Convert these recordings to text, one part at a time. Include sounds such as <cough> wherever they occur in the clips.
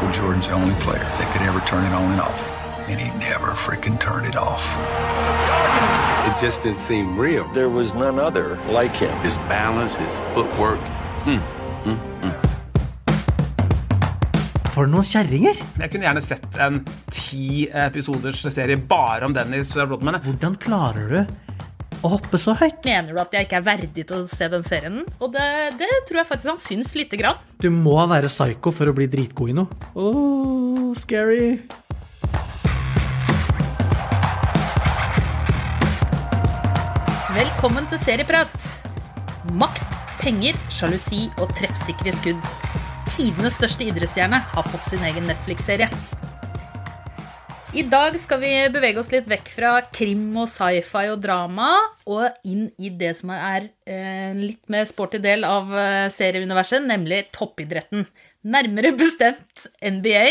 Michael Jordan's the only player that could ever turn it on and off. And he never freaking turned it off. It just didn't seem real. There was none other like him. His balance, his footwork. Mm, mm, mm. For noen kjerringer! Jeg kunne gjerne sett en ti episoders serie bare om Dennis Rodman. Hvordan klarer du å hoppe så høyt? Mener du at jeg ikke er verdig til å se den serien? Og det, det tror jeg faktisk han syns lite grann. Du må være psycho for å bli dritgod i noe. Oh, scary. Velkommen til Serieprat. Makt, penger, sjalusi og treffsikre skudd. Tidenes største idrettsstjerne har fått sin egen Netflix-serie. I dag skal vi bevege oss litt vekk fra krim og sci-fi og drama og inn i det som er en eh, litt mer sporty del av eh, serieuniverset, nemlig toppidretten. Nærmere bestemt NBA,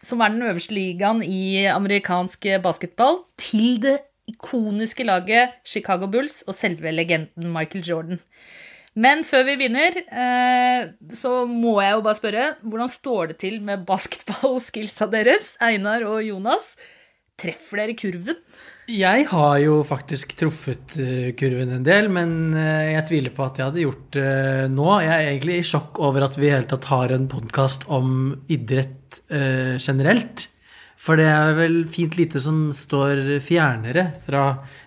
som er den øverste ligaen i amerikansk basketball, til det ikoniske laget Chicago Bulls og selve legenden Michael Jordan. Men før vi begynner, eh, så må jeg jo bare spørre hvordan står det til med basketballskillsa deres, Einar og Jonas? Treffer dere kurven? Jeg har jo faktisk truffet eh, kurven en del, men eh, jeg tviler på at jeg hadde gjort det nå. Jeg er egentlig i sjokk over at vi i hele tatt har en podkast om idrett generelt. For det er vel fint lite som står fjernere fra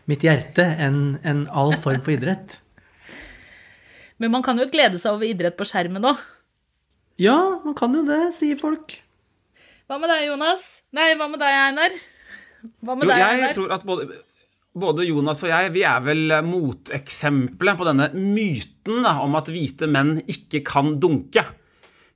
mitt hjerte enn all form for idrett. Men man kan jo glede seg over idrett på skjermen òg. Ja, man kan jo det, sier folk. Hva med deg, Jonas? Nei, hva med deg, Einar? Hva med jo, deg, jeg Einar? tror at både, både Jonas og jeg vi er vel moteksempelet på denne myten da, om at hvite menn ikke kan dunke.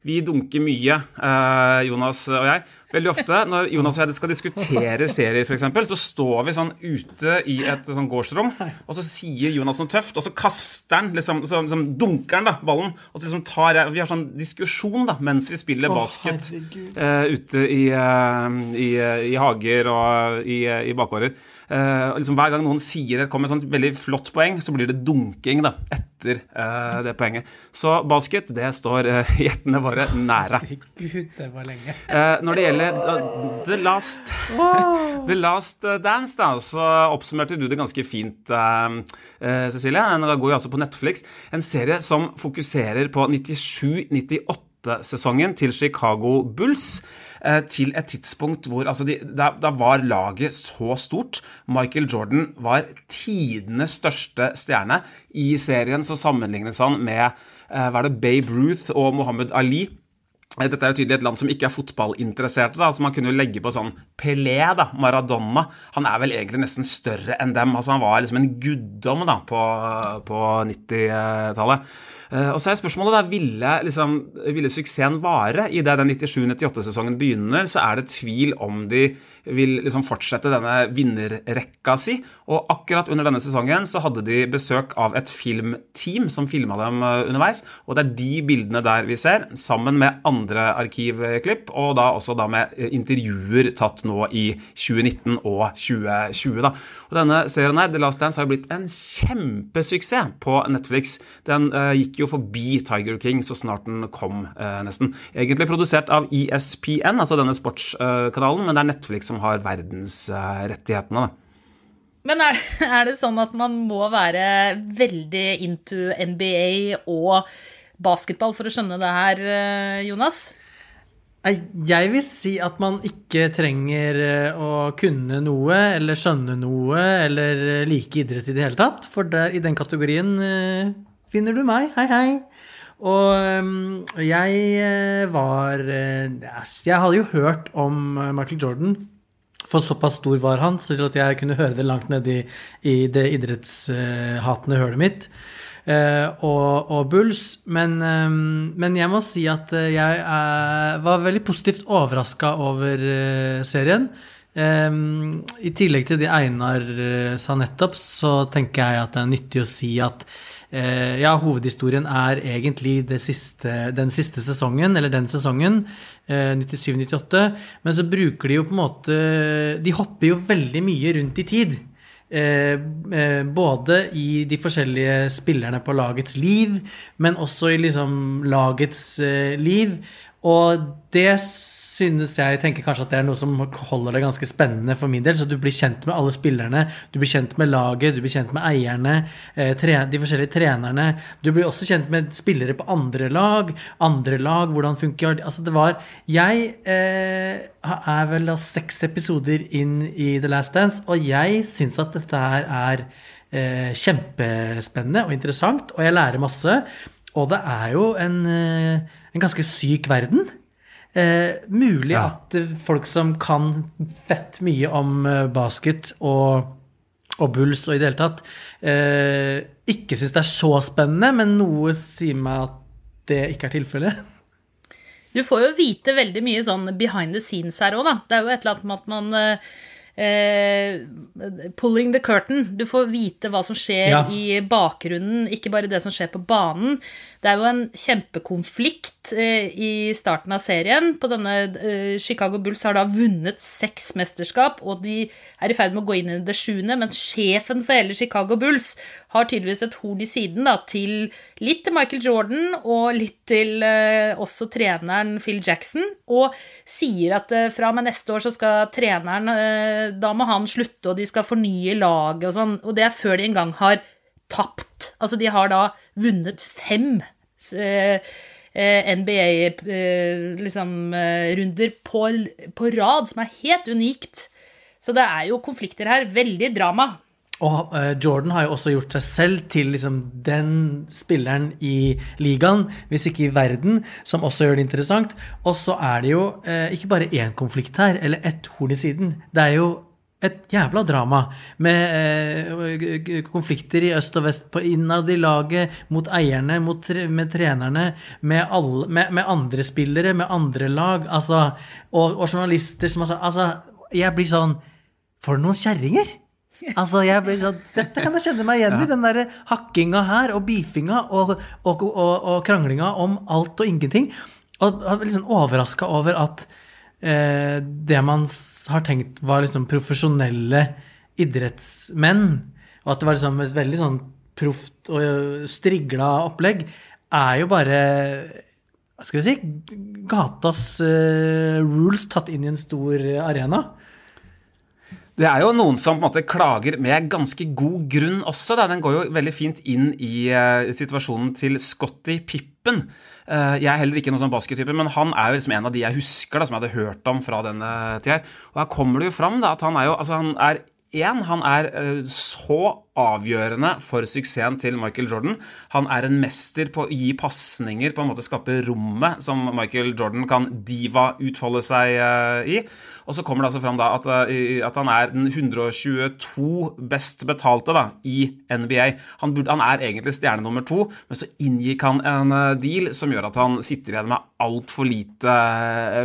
Vi dunker mye, eh, Jonas og jeg. Veldig ofte når Jonas og jeg skal diskutere serier, eksempel, så står vi sånn ute i et sånn gårdsrom, og så sier Jonas noe tøft, og så kaster han liksom, så, liksom dunker han da, ballen, og så liksom tar jeg Vi har sånn diskusjon da, mens vi spiller basket uh, ute i, uh, i, i, hager og i, i bakgårder. Uh, liksom Hver gang noen sier det kommer et sånt veldig flott poeng, så blir det dunking da, etter uh, det poenget. Så basket, det står uh, hjertene våre nære. Gud, det var lenge. når det gjelder The Last, <laughs> The Last Dance, da, så oppsummerte du det ganske fint, Cecilie. Den går jo altså på Netflix. En serie som fokuserer på 97-98-sesongen til Chicago Bulls til et tidspunkt hvor altså de, da, da, var laget så stort. Michael Jordan var tidenes største stjerne. I serien så sammenlignes han med hva er det, Babe Ruth og Muhammad Ali. Dette er jo tydelig et land som ikke er fotballinteresserte. da, altså Man kunne jo legge på sånn Pelé, da, Maradona. Han er vel egentlig nesten større enn dem. altså Han var liksom en guddom da, på, på 90-tallet. Uh, og så er spørsmålet da, ville, liksom, ville suksessen vare? I det den 97-98-sesongen begynner, så er det tvil om de vil liksom fortsette denne vinnerrekka si. Og akkurat under denne sesongen så hadde de besøk av et filmteam som filma dem uh, underveis. Og det er de bildene der vi ser, sammen med andre arkivklipp, og da også da med intervjuer tatt nå i 2019 og 2020. da. Og denne serien her, The Last Dance, har jo blitt en kjempesuksess på Netflix. Den uh, gikk jo forbi Tiger King så snart den kom, eh, nesten. Egentlig produsert av ESPN, altså denne sportskanalen, men det er Netflix som har verdensrettighetene. Men er, <laughs> er, det sånn at man må være veldig into NBA og basketball for å skjønne det her, eh, Jonas? Jeg vil si at man ikke trenger eh, å kunne noe eller skjønne noe eller like idrett i det hele tatt. For der, i den kategorien finner du meg. Hei, hei. Og ehm, jeg eh, var eh, Jeg hadde jo hørt om eh, Michael Jordan. For såpass stor var han, så at jeg kunne høre det langt nedi i det idrettshatende hølet mitt. Og, og, Bulls. Men, ehm, men, jeg må si at jeg var veldig positivt overraska over serien. I tillegg til det Einar sa nettopp, så tenker jeg at det er nyttig å si at ja, hovedhistorien er egentlig siste, den siste sesongen, eller den sesongen, 97-98. Eh, Men så bruker de jo på en måte De hopper jo veldig mye rundt i tid. Eh, både i de forskjellige spillerne på lagets liv, men også i liksom lagets liv. Og det synes jeg tenker kanskje at det er noe som holder det ganske spennende for min del. Så du blir kjent med alle spillerne, du blir kjent med laget, du blir kjent med eierne, eh, de forskjellige trenerne. Du blir også kjent med spillere på andre lag, andre lag, hvordan funker? Altså det var Jeg eh, er vel da seks episoder inn i The Last Dance, og jeg syns at dette her er eh, kjempespennende og interessant, og jeg lærer masse. Og det er jo en, eh, en ganske syk verden. Eh, mulig at eh, folk som kan fett mye om eh, basket og, og Bulls og i det hele tatt, eh, ikke syns det er så spennende, men noe sier meg at det ikke er tilfellet. Du får jo vite veldig mye sånn behind the scenes her òg, da. Det er jo et eller annet med at man eh, Pulling the curtain. Du får vite hva som skjer Ja. i bakgrunnen, ikke bare det som skjer på banen. Det er jo en kjempekonflikt eh, i starten av serien. På denne eh, Chicago Bulls har da vunnet seks mesterskap, og de er i ferd med å gå inn i det sjuende, men sjefen for hele Chicago Bulls har tydeligvis et horn i siden da, til litt til Michael Jordan og litt til eh, også treneren Phil Jackson, og sier at eh, fra og med neste år så skal treneren Da må han slutte, og de skal fornye laget og sånn, og det er før de engang har tapt. Altså, de har da vunnet fem eh, eh, NBA-runder liksom, eh, på, på rad, som er helt unikt. Så det er jo konflikter her. Veldig drama. Og eh, Jordan har jo også gjort seg selv til liksom den spilleren i ligaen, hvis ikke i verden, som også gjør det interessant. Og så er det jo eh, ikke bare én konflikt her, eller ett horn i siden. Det er jo et jævla drama med eh, konflikter i øst og vest, på innad i laget, mot eierne, mot, med trenerne, med, alle, med, med andre spillere, med andre lag, altså, og, og journalister som altså, altså Jeg blir sånn For noen kjerringer! Altså, jeg blir sånn, Dette kan jeg kjenne meg igjen i. Den der hakkinga her, og beefinga og, og, og, og kranglinga om alt og ingenting. Og jeg ble liksom overraska over at eh, det man har tenkt var liksom profesjonelle idrettsmenn, og at det var liksom et veldig sånn proft og strigla opplegg, er jo bare hva skal vi si gatas eh, rules tatt inn i en stor arena. Det er jo noen som på en måte klager med ganske god grunn også. Da. Den går jo veldig fint inn i uh, situasjonen til Scotty Pippen. Uh, jeg er heller ikke noen sånn baskettype, men han er jo liksom en av de jeg husker da, som jeg hadde hørt om fra denne tida. Og her kommer det jo fram da, at han er jo altså han er en, han er uh, så avgjørende for suksessen til Michael Jordan. Han er en mester på å gi pasninger, på en måte skape rommet som Michael Jordan kan diva utfolde seg eh, i. Og så kommer det altså fram da at, eh, at han er den 122 best betalte da, i NBA. Han, burde, han er egentlig stjerne nummer to, men så inngikk han en eh, deal som gjør at han sitter igjen med altfor lite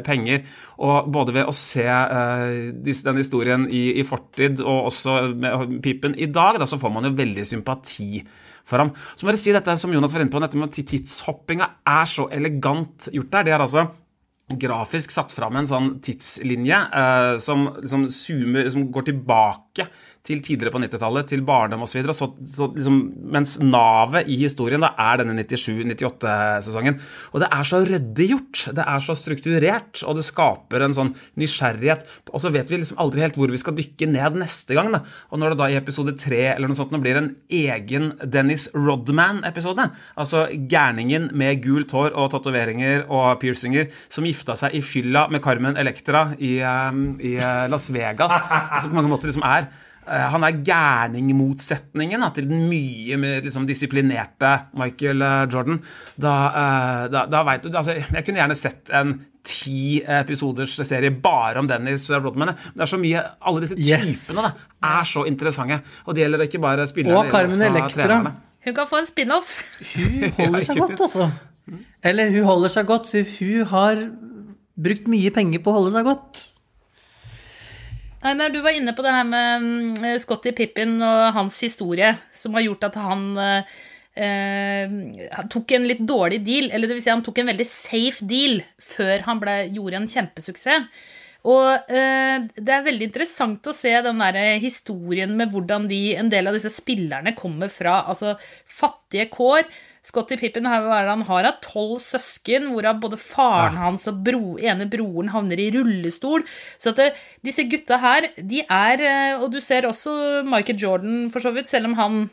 penger. Og både ved å se uh, den historien i, i fortid og også med Pippen i dag, da, så får man jo veldig sympati for ham. Så må jeg si dette som Jonas var inne på, dette med at tidshoppinga er så elegant gjort der. Det er altså grafisk satt fram en sånn tidslinje eh, som, liksom zoomer, som går tilbake til tidligere på 90-tallet, til barndom osv. Så, så liksom, mens navet i historien da er denne 97-98-sesongen. Og det er så ryddig gjort, det er så strukturert, og det skaper en sånn nysgjerrighet. Og så vet vi liksom aldri helt hvor vi skal dykke ned neste gang. Da. Og når det da i episode tre eller noe sånt nå blir en egen Dennis Rodman-episode, altså gærningen med gult hår og tatoveringer og piercinger som gifta seg i fylla med Carmen Electra i, eh, i eh, Las Vegas, som på mange måter liksom er han er gærningmotsetningen da, til den mye mer liksom, disiplinerte Michael eh, Jordan. Da, eh, da, da vet du altså, Jeg kunne gjerne sett en ti episoders serie bare om Dennis Rodman. Men det er så mye Alle disse Yes. typene da, er så interessante. Og det gjelder ikke bare spillerne. Og Carmen Electra. Hun kan få en spin-off. Hun <laughs> holder seg godt, altså. Eller hun holder seg godt, så hun har brukt mye penger på å holde seg godt. Einar, du var inne på det her med mm, Scotty Pippin og hans historie, som har gjort at han eh, eh, tok en litt dårlig deal, eller det vil si han tok en veldig safe deal før han ble, gjorde en kjempesuksess. Og eh, det er veldig interessant å se den der historien med hvordan de, en del av disse spillerne kommer fra altså fattige kår, Scotty Pippen han har av tolv søsken, hvorav både faren hans og bro, ene broren havner i rullestol. Så at det, disse gutta her, de er eh, Og du ser også Michael Jordan, for så vidt, selv om han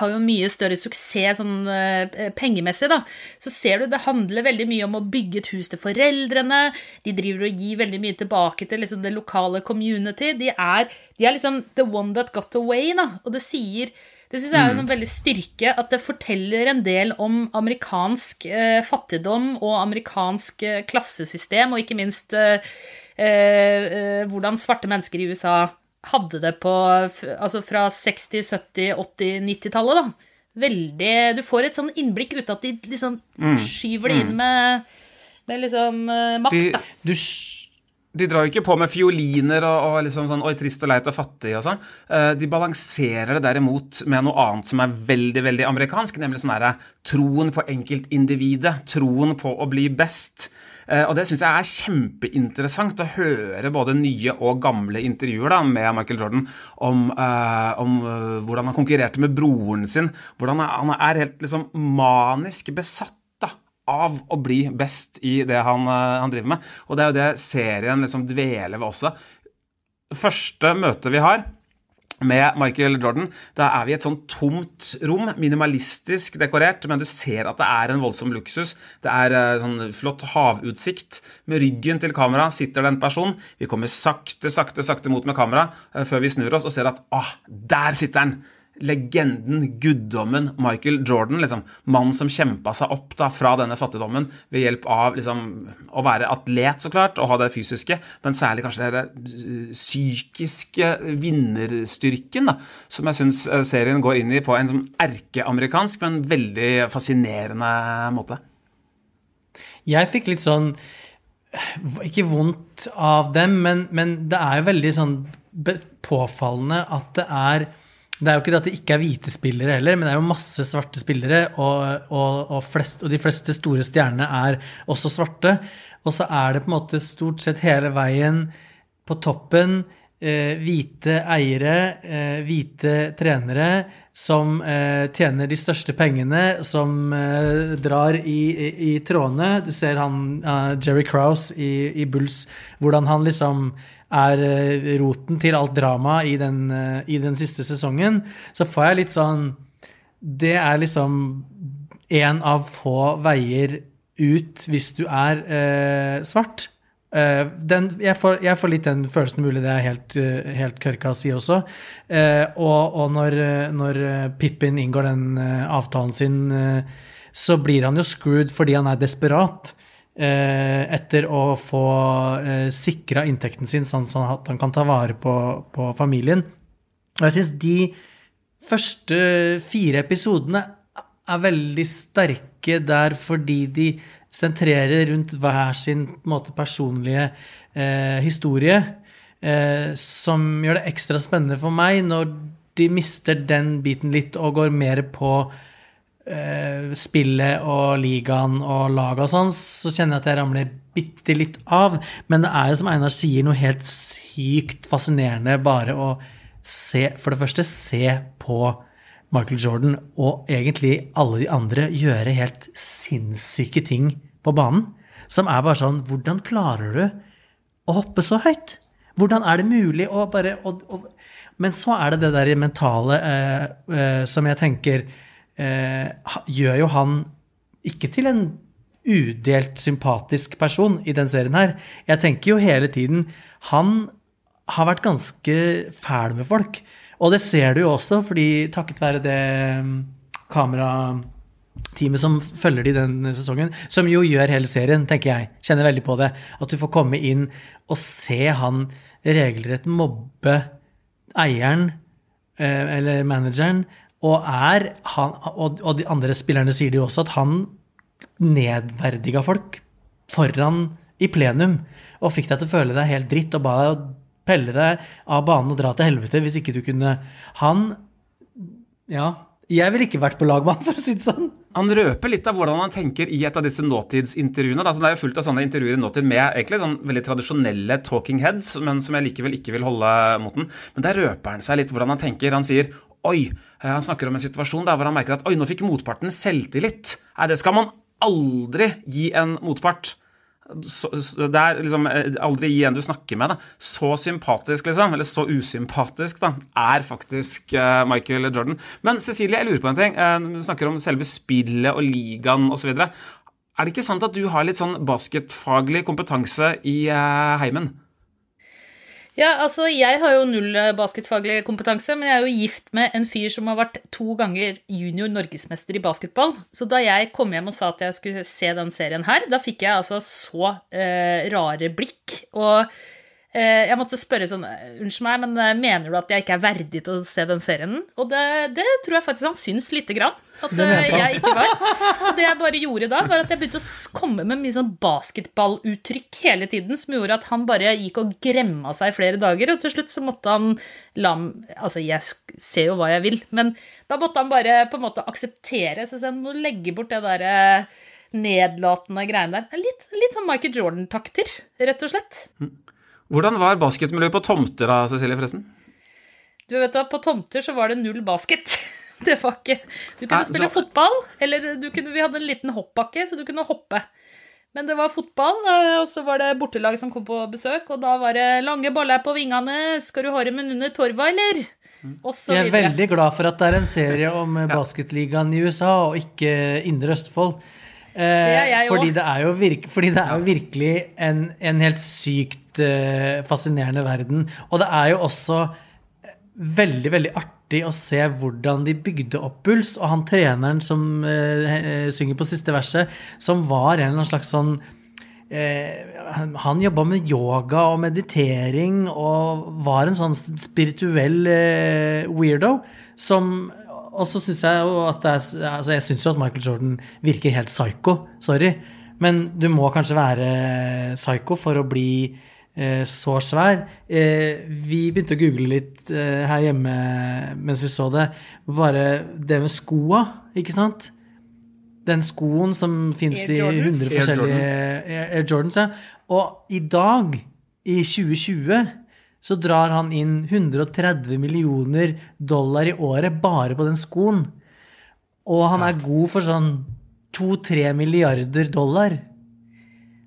har jo mye større suksess sånn uh, pengemessig, da. Så ser du det handler veldig mye om å bygge et hus til foreldrene. De driver og gir veldig mye tilbake til liksom, det lokale community. De er, de er liksom the one that got away, da. Og det sier det syns jeg er en veldig styrke, at det forteller en del om amerikansk eh, fattigdom og amerikansk eh, klassesystem, og ikke minst eh, eh, hvordan svarte mennesker i USA hadde det på Altså fra 60-, 70-, 80-, 90-tallet, da. Veldig Du får et sånn innblikk uten at de liksom skyver det inn med, med liksom eh, makt, De- Du De drar jo ikke på med fioliner og, og liksom sånn Oi, trist og leit og fattig og sånn. Eh, De balanserer det derimot med noe annet som er veldig veldig amerikansk, nemlig sånn derre troen på enkeltindividet. Troen på å bli best. Eh, Og det syns jeg er kjempeinteressant å høre både nye og gamle intervjuer da, med Michael Jordan om, eh, om hvordan han konkurrerte med broren sin. Hvordan han er helt liksom manisk besatt av å bli best i det han, eh, han driver med. Og det er jo det serien liksom dveler ved også. Første møte vi har med Michael Jordan, da er vi i et sånn tomt rom, minimalistisk dekorert, men du ser at det er en voldsom luksus. Det er eh, sånn flott havutsikt. Med ryggen til kamera sitter det en person. Vi kommer sakte, sakte, sakte mot med kamera eh, før vi snur oss og ser at ah, der sitter han! Legenden, guddommen Michael Jordan. liksom, Mannen som kjempa seg opp da fra denne fattigdommen ved hjelp av liksom, å være atlet, så klart, og ha det fysiske, men særlig kanskje det eh, psykiske vinnerstyrken, da, som jeg syns eh, serien går inn i på en sånn erkeamerikansk, men veldig fascinerende måte. Jeg fikk litt sånn Ikke vondt av dem, men, men det er jo veldig sånn påfallende at det er det er jo ikke det at det ikke er hvite spillere heller, men det er jo masse svarte spillere, og, og, og, flest, og de fleste store stjernene er også svarte. Og så er det på en måte stort sett hele veien på toppen eh, hvite eiere, eh, hvite trenere som eh, tjener de største pengene, som eh, drar i, i, i trådene. Du ser han eh, Jerry Crouse i, i Bulls, hvordan han liksom er eh, roten til alt drama i den, eh, i den siste sesongen. Så får jeg litt sånn Det er liksom en av få veier ut hvis du er eh, svart. Eh, den, jeg, får, jeg får litt den følelsen, mulig det er helt, eh, helt kørka å si også. Eh, og og når, når Pippin inngår den avtalen sin, så blir han jo screwed fordi han er desperat. Eh, etter å få eh, sikra inntekten sin, sånn, sånn at han kan ta vare på, på familien. Og jeg syns de første fire episodene er veldig sterke der fordi de sentrerer rundt hver sin måte, personlige eh, historie, eh, som gjør det ekstra spennende for meg når de mister den biten litt og går mer på spillet og ligaen og laget og sånn, så kjenner jeg at jeg ramler bitte litt av. Men det er jo som Einar sier, noe helt sykt fascinerende bare å se For det første, se på Michael Jordan og egentlig alle de andre gjøre helt sinnssyke ting på banen. Som er bare sånn Hvordan klarer du å hoppe så høyt? Hvordan er det mulig å bare å, å, Men så er det det der mentale eh, eh, som jeg tenker eh, gjør jo han ikke til en udelt sympatisk person i den serien her. Jeg tenker jo hele tiden Han har vært ganske fæl med folk. Og det ser du jo også, fordi takket være det mm, kamerateamet som følger de den sesongen, som jo gjør hele serien, tenker jeg, kjenner veldig på det, at du får komme inn og se han regelrett mobbe eieren eh, eller manageren, og er han, og, og de andre spillerne sier det jo også, at han nedverdiga folk foran i plenum, og fikk deg til å føle deg helt dritt, og ba deg pelle deg av banen og dra til helvete hvis ikke du kunne Han Ja. Jeg ville ikke vært på lag med han, <laughs> for å si det sånn. Han røper litt av hvordan han tenker i et av disse nåtidsintervjuene. Det er jo fullt av sånne intervjuer i nåtid med egentlig sånn veldig tradisjonelle talking heads, men som jeg likevel ikke vil holde mot den. Men der røper han seg litt hvordan han tenker. Han sier Oi, eh, Han snakker om en situasjon der hvor han merker at oi, nå fikk motparten selvtillit. Nei, det skal man aldri gi en motpart. Det er liksom eh, aldri gi en du snakker med. Da. Så sympatisk, liksom, eller så usympatisk, da, er faktisk uh, Michael Jordan. Men Cecilie, jeg lurer på en ting. Du snakker om selve spillet og ligaen osv. Er det ikke sant at du har litt sånn basketfaglig kompetanse i heimen? Ja, altså, jeg har jo null basketfaglig kompetanse, men jeg er jo gift med en fyr som har vært to ganger junior norgesmester i basketball. Så da jeg kom hjem og sa at jeg skulle se den serien her, da fikk jeg altså så eh, rare blikk. Og eh, jeg måtte spørre sånn Unnskyld meg, men mener du at jeg ikke er verdig til å se den serien? Og det, det tror jeg faktisk han syns lite grann. At eh, jeg ikke var. Så det jeg bare gjorde da, var at jeg begynte å komme med mye sånn basketballuttrykk hele tiden, som gjorde at han bare gikk og gremma seg i flere dager, og til slutt så måtte han la Altså, jeg ser jo hva jeg vil, men da måtte han bare på en måte akseptere. Så jeg må legge bort det derre nedlatende greiene der. Litt, litt sånn Michael Jordan-takter, rett og slett. Hvordan var basketmiljøet på tomter da, Cecilie, forresten? Du vet da, På tomter så var det null basket. <laughs> Det var ikke Du kunne Nei, spille så- fotball, eller du kunne, vi hadde en liten hoppbakke, så du kunne hoppe. Men det var fotball, eh, og så var det bortelag som kom på besøk, og da var det lange baller på vingene, skal du ha dem under torva, eller? Og så Jeg er videre. veldig glad for at det er en serie om eh, basketligaen i USA, og ikke Indre Østfold. Eh, er jeg fordi, det er jo virk, fordi det er jo virkelig en, en helt sykt eh, fascinerende verden. Og det er jo også eh, veldig, veldig artig å se hvordan de bygde opp Puls. og han treneren som eh, eh, synger på siste verset, som var en eller annen slags sånn Eh, han- jobba med yoga og meditering og var en sånn spirituell eh, weirdo som Og så syns jeg at altså Jeg synes jo at Michael Jordan virker helt psycho. Sorry. Men du må kanskje være psycho for å bli så svær. Eh, vi begynte å google litt eh, her hjemme mens vi så det. Bare det med skoa, ikke sant? den skoen som fins i Jordans. 100 forskjellige Air, Air Jordans. Ja. Og i dag, i 2020, så drar han inn 130 millioner dollar i året bare på den skoen. Og han er god for sånn 2-3 milliarder dollar.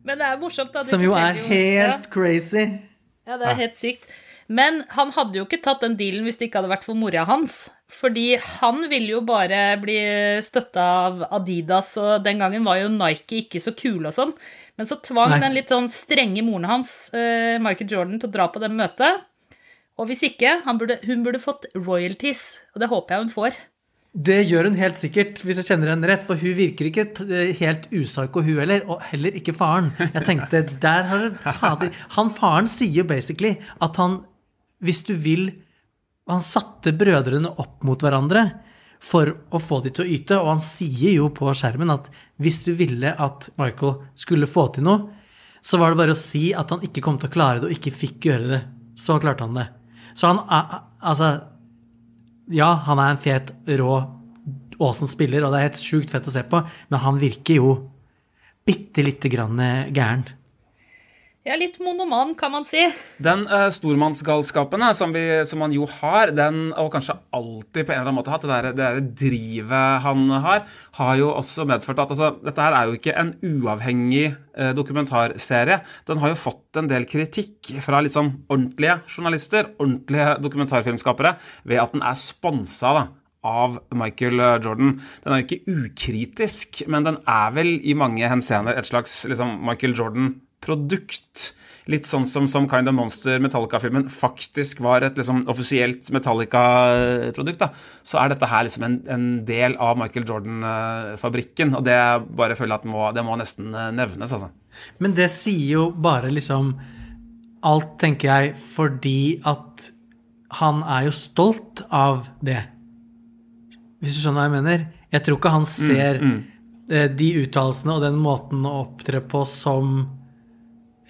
Men det er morsomt, da. Som jo er helt helt crazy. Ja, det er helt sykt. Men han hadde jo ikke tatt den dealen hvis det ikke hadde vært for mora hans. Fordi han ville jo bare bli støtta av Adidas, og den gangen var jo Nike ikke så kule og sånn. Men så tvang Nei. den litt sånn strenge moren hans, uh, Michael Jordan, til å dra på det møtet. Og hvis ikke, han burde, hun burde fått royalties, og det håper jeg hun får. Det gjør hun helt sikkert, hvis jeg kjenner henne rett. For hun virker ikke helt upsycho, hun heller. Og heller ikke faren. Jeg tenkte, der har fader. Han faren sier jo basically at han, hvis du vil Han satte brødrene opp mot hverandre for å få de til å yte. Og han sier jo på skjermen at hvis du ville at Michael skulle få til noe, så var det bare å si at han ikke kom til å klare det, og ikke fikk gjøre det. Så klarte han det. Så han Altså, ja, han er en fet, rå, awesome spiller, og det er helt sjukt fett å se på, men han virker jo bitte lite grann gæren. Er litt monoman, kan man si. Den uh, stormannsgalskapen eh, som, som han jo har, den, og kanskje alltid på en eller annen måte hatt, det der, drivet han har, har jo også medført at altså, dette her er jo ikke en uavhengig uh, dokumentarserie. Den har jo fått en del kritikk fra liksom ordentlige journalister, ordentlige dokumentarfilmskapere, ved at den er sponsa da, av Michael Jordan. Den er jo ikke ukritisk, men den er vel i mange henseender et slags liksom, Michael Jordan-produkt. Litt sånn som, som Kind of Monster, Metallica-filmen, faktisk var et liksom, offisielt Metallica-produkt. da, Så er dette her liksom en, en del av Michael Jordan-fabrikken. Og det bare føler jeg at må, det må nesten eh, nevnes, altså. Men det sier jo bare liksom alt, tenker jeg, fordi at han er jo stolt av det. Hvis du skjønner hva jeg mener? Jeg tror ikke han ser eh, de uttalelsene og den måten å opptre på som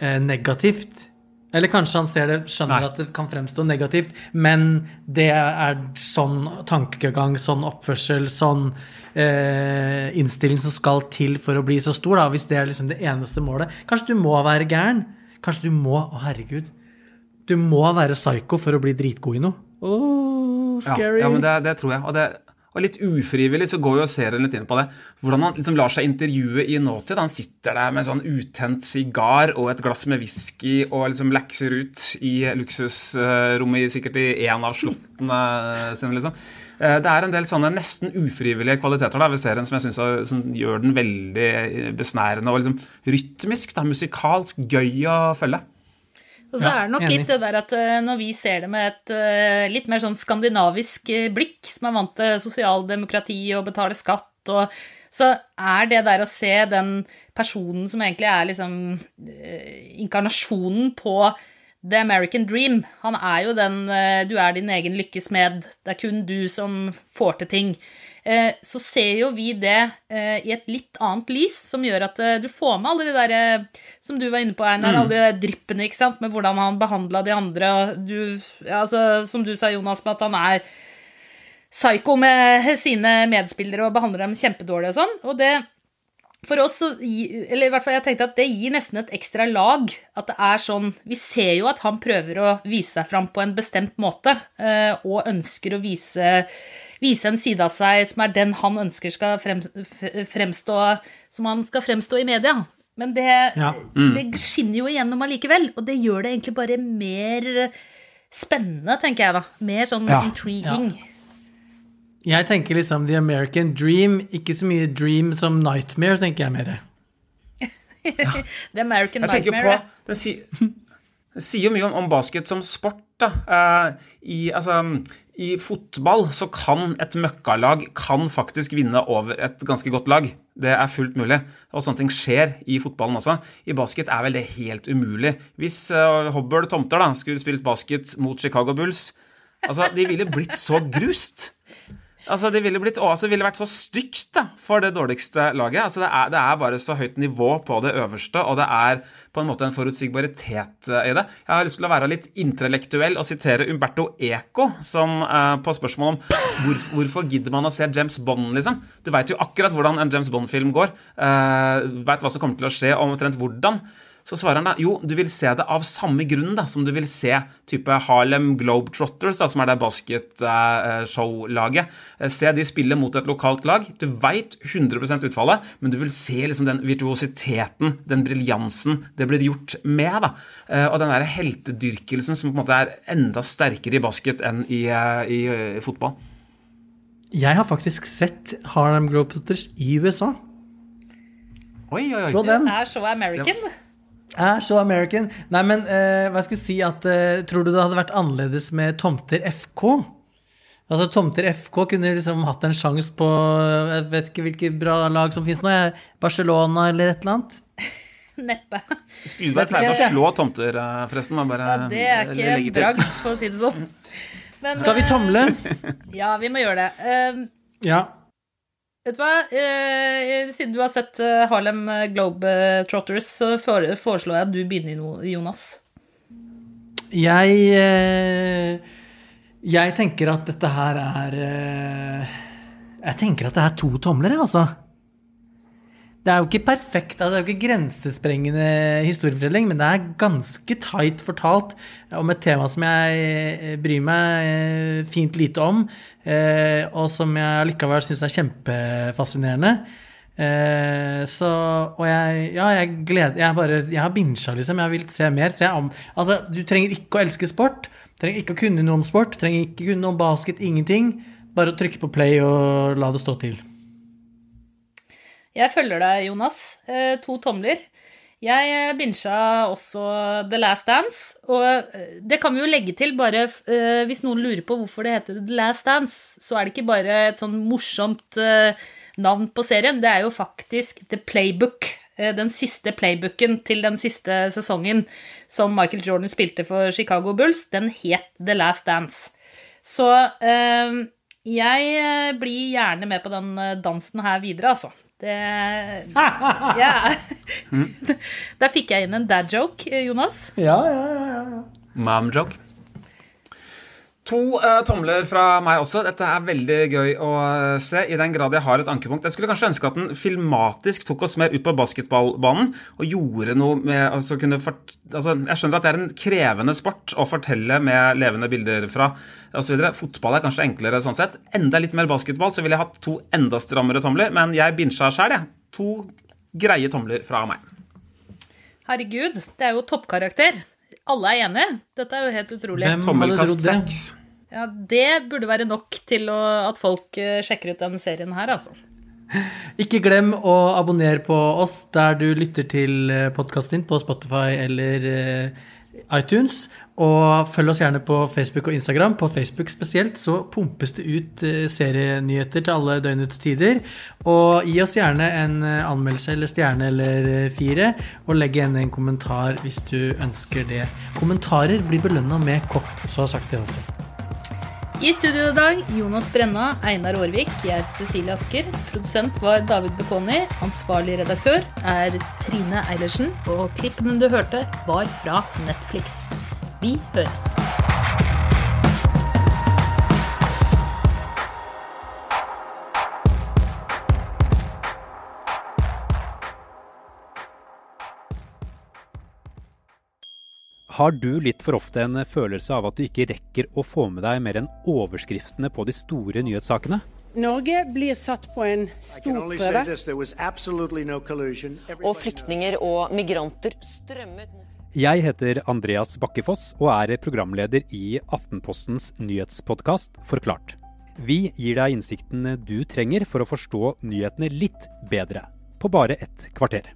negativt. Eller kanskje han ser det, skjønner Nei. at det kan fremstå negativt, men det er sånn tankegang, sånn oppførsel, sånn eh, innstilling som skal til for å bli så stor, da, hvis det er liksom det eneste målet. Kanskje du må være gæren? Kanskje du må Å, herregud. Du må være psycho for å bli dritgod i noe. scary. Ja, ja men det, det tror jeg. Og, det, og litt ufrivillig så går jo serien litt inn på det. Hvordan han liksom lar seg intervjue i nåtid. Han sitter der med sånn utent sigar og et glass med whisky og liksom lakser ut i luksusrommet sikkert i en av slottene sine, liksom. Eh, Det er en del sånne nesten ufrivillige kvaliteter da, ved serien som jeg synes som gjør den veldig besnærende og liksom rytmisk. Da, musikalsk, gøy å følge. Og så Ja, er det nok enig. litt det der at eh, når vi ser det med et eh, litt mer sånn skandinavisk eh, blikk, som er vant til sosialdemokrati og betale skatt og så er det der å se den personen som egentlig er liksom inkarnasjonen på The American Dream Han er jo den Du er din egen lykkes med. Det er kun du som får til ting. Eh, Så ser jo vi det eh, i et litt annet lys, som gjør at eh, du får med alle de der Som du var inne på, Einar, alle de der dryppene, ikke sant, med hvordan han behandla de andre. Du, altså, som du sa, Jonas, med at han er psycho med sine medspillere og behandler dem kjempedårlig og sånn. Og det for oss, så eller i hvert fall jeg tenkte at det gir nesten et ekstra lag. At det er sånn Vi ser jo at han prøver å vise seg fram på en bestemt måte, eh, og ønsker å vise, vise en side av seg som er den han ønsker skal frem, fremstå Som han skal fremstå i media. Men det, Ja. det skinner jo igjennom allikevel, og det gjør det egentlig bare mer spennende, tenker jeg da. Mer sånn Ja. intriguing. Jeg tenker liksom The American Dream, ikke så mye dream som nightmare, tenker jeg mer. <laughs> The American Jeg Nightmare. på det sier jo mye om, om basket som sport. da. Uh, I, altså, I fotball så kan et møkkalag kan faktisk vinne over et ganske godt lag. Det er fullt mulig. Og sånne ting skjer i fotballen også. I basket er vel det helt umulig. Hvis uh, Hobble Tomter da, skulle spilt basket mot Chicago Bulls Altså, de ville blitt så grust. Altså, Det ville, blitt, å, altså, ville vært så stygt da, for det dårligste laget. Altså, det, er, det er bare så høyt nivå på det øverste, og det er på en måte en forutsigbaritet eh, i det. Jeg har lyst til å være litt intellektuell og sitere Umberto Eco som eh, på spørsmål om hvor, hvorfor gidder man å se James Bond, liksom. Du veit jo akkurat hvordan en James Bond-film går. Uh, veit hva som kommer til å skje, omtrent hvordan. Så svarer han da jo, du vil se det av samme grunn da, som du vil se type Harlem Globetrotters, da, som er det basketshowlaget. Se de spille mot et lokalt lag. Du veit 100% utfallet, men du vil se liksom den virtuositeten, den briljansen det blir gjort med. da. Eh, Og den der heltedyrkelsen som på en måte er enda sterkere i basket enn i, eh, i, i fotball. Jeg har faktisk sett Harlem Globetrotters i USA. Oi, oi, oi. Slå den Er så American. Er så American. Nei, men eh, hva jeg skulle si at eh, Tror du det hadde vært annerledes med Tomter FK? Altså Tomter FK kunne liksom hatt en sjanse på Jeg vet ikke hvilke bra lag som finnes nå. Barcelona eller et eller annet. <laughs> Neppe. Spydberg pleide å slå tomter, eh, forresten. Bare, Ja, det er ikke bragd, for å si det sånn. <laughs> Men, Skal vi eh, tomle? <laughs> Ja, vi må gjøre det. Uh, Ja. Vet du hva? Eh, siden du har sett eh, Harlem Globetrotters, så foreslår jeg at du begynner, Jonas. Jeg eh, Jeg tenker at dette her er eh, Jeg tenker at det er to tomler, jeg, altså. Det er jo ikke perfekt, altså det er jo ikke grensesprengende historiefortelling, men det er ganske tight fortalt om et tema som jeg eh, bryr meg eh, fint lite om, eh, og som jeg allikevel syns er kjempefascinerende. Så Og jeg Ja, jeg gleder Jeg, bare, jeg har binsja, liksom. Jeg vil se mer. Så jeg altså, du trenger ikke å elske sport. Trenger ikke å kunne noe om sport. Trenger ikke kunne noe om basket. Ingenting. Bare å trykke på play og la det stå til. Jeg følger deg, Jonas. Eh, to tomler. Jeg binsja også The Last Dance, og eh, det kan vi jo legge til, bare eh, hvis noen lurer på hvorfor det heter The Last Dance, så er det ikke bare et sånn morsomt eh, navn på serien, det er jo faktisk The Playbook. eh, Den siste playbooken til den siste sesongen som Michael Jordan spilte for Chicago Bulls, den het The Last Dance. Så eh, jeg eh, blir gjerne med på den eh, dansen her videre, altså. Det <laughs> ja. <laughs> Der fikk jeg inn en dad joke, eh, Jonas. Ja, ja, ja, ja. Mom joke. To uh, tomler fra meg også. Dette er veldig gøy å eh, se, i den grad jeg har et ankepunkt. Jeg skulle kanskje ønske at den filmatisk tok oss mer ut på basketballbanen og gjorde noe med altså, kunne fort, altså, Jeg skjønner at det er en krevende sport å fortelle med levende bilder fra osv. Fotball er kanskje enklere sånn sett. Enda litt mer basketball, så ville jeg hatt to enda strammere tomler, men jeg binsja sjæl, jeg. To greie tomler fra meg. Herregud, det er jo toppkarakter. Alle er enige. Dette er jo helt utrolig. Hvem hadde trodd det? Ja, Det burde være nok til å, at folk eh, sjekker ut denne serien her, altså. Ikke glem å abonnere på oss der du lytter til podkasten din på Spotify eller eh, iTunes. Og følg oss gjerne på Facebook og Instagram. På Facebook spesielt så pumpes det ut eh, serienyheter til alle døgnets tider. Og gi oss gjerne en eh, anmeldelse eller stjerne eller eh, fire, og legg igjen en kommentar hvis du ønsker det. Kommentarer blir belønna med kopp, så har jeg sagt det også. I studio i dag Jonas Brenna, Einar Aarvik, jeg heter Cecilie Asker. Produsent var David Bekoni. Ansvarlig redaktør er Trine Eilertsen. Og klippene du hørte, var fra Netflix. Vi høres. Har du litt for ofte en følelse av at du ikke rekker å få med deg mer enn overskriftene på de store nyhetssakene? Norge blir satt på en stor prøve. Og flyktninger og migranter strømmet Jeg heter Andreas Bakkefoss og er programleder i Aftenpostens nyhetspodkast Forklart. Vi gir deg innsikten du trenger for å forstå nyhetene litt bedre, på bare ett kvarter.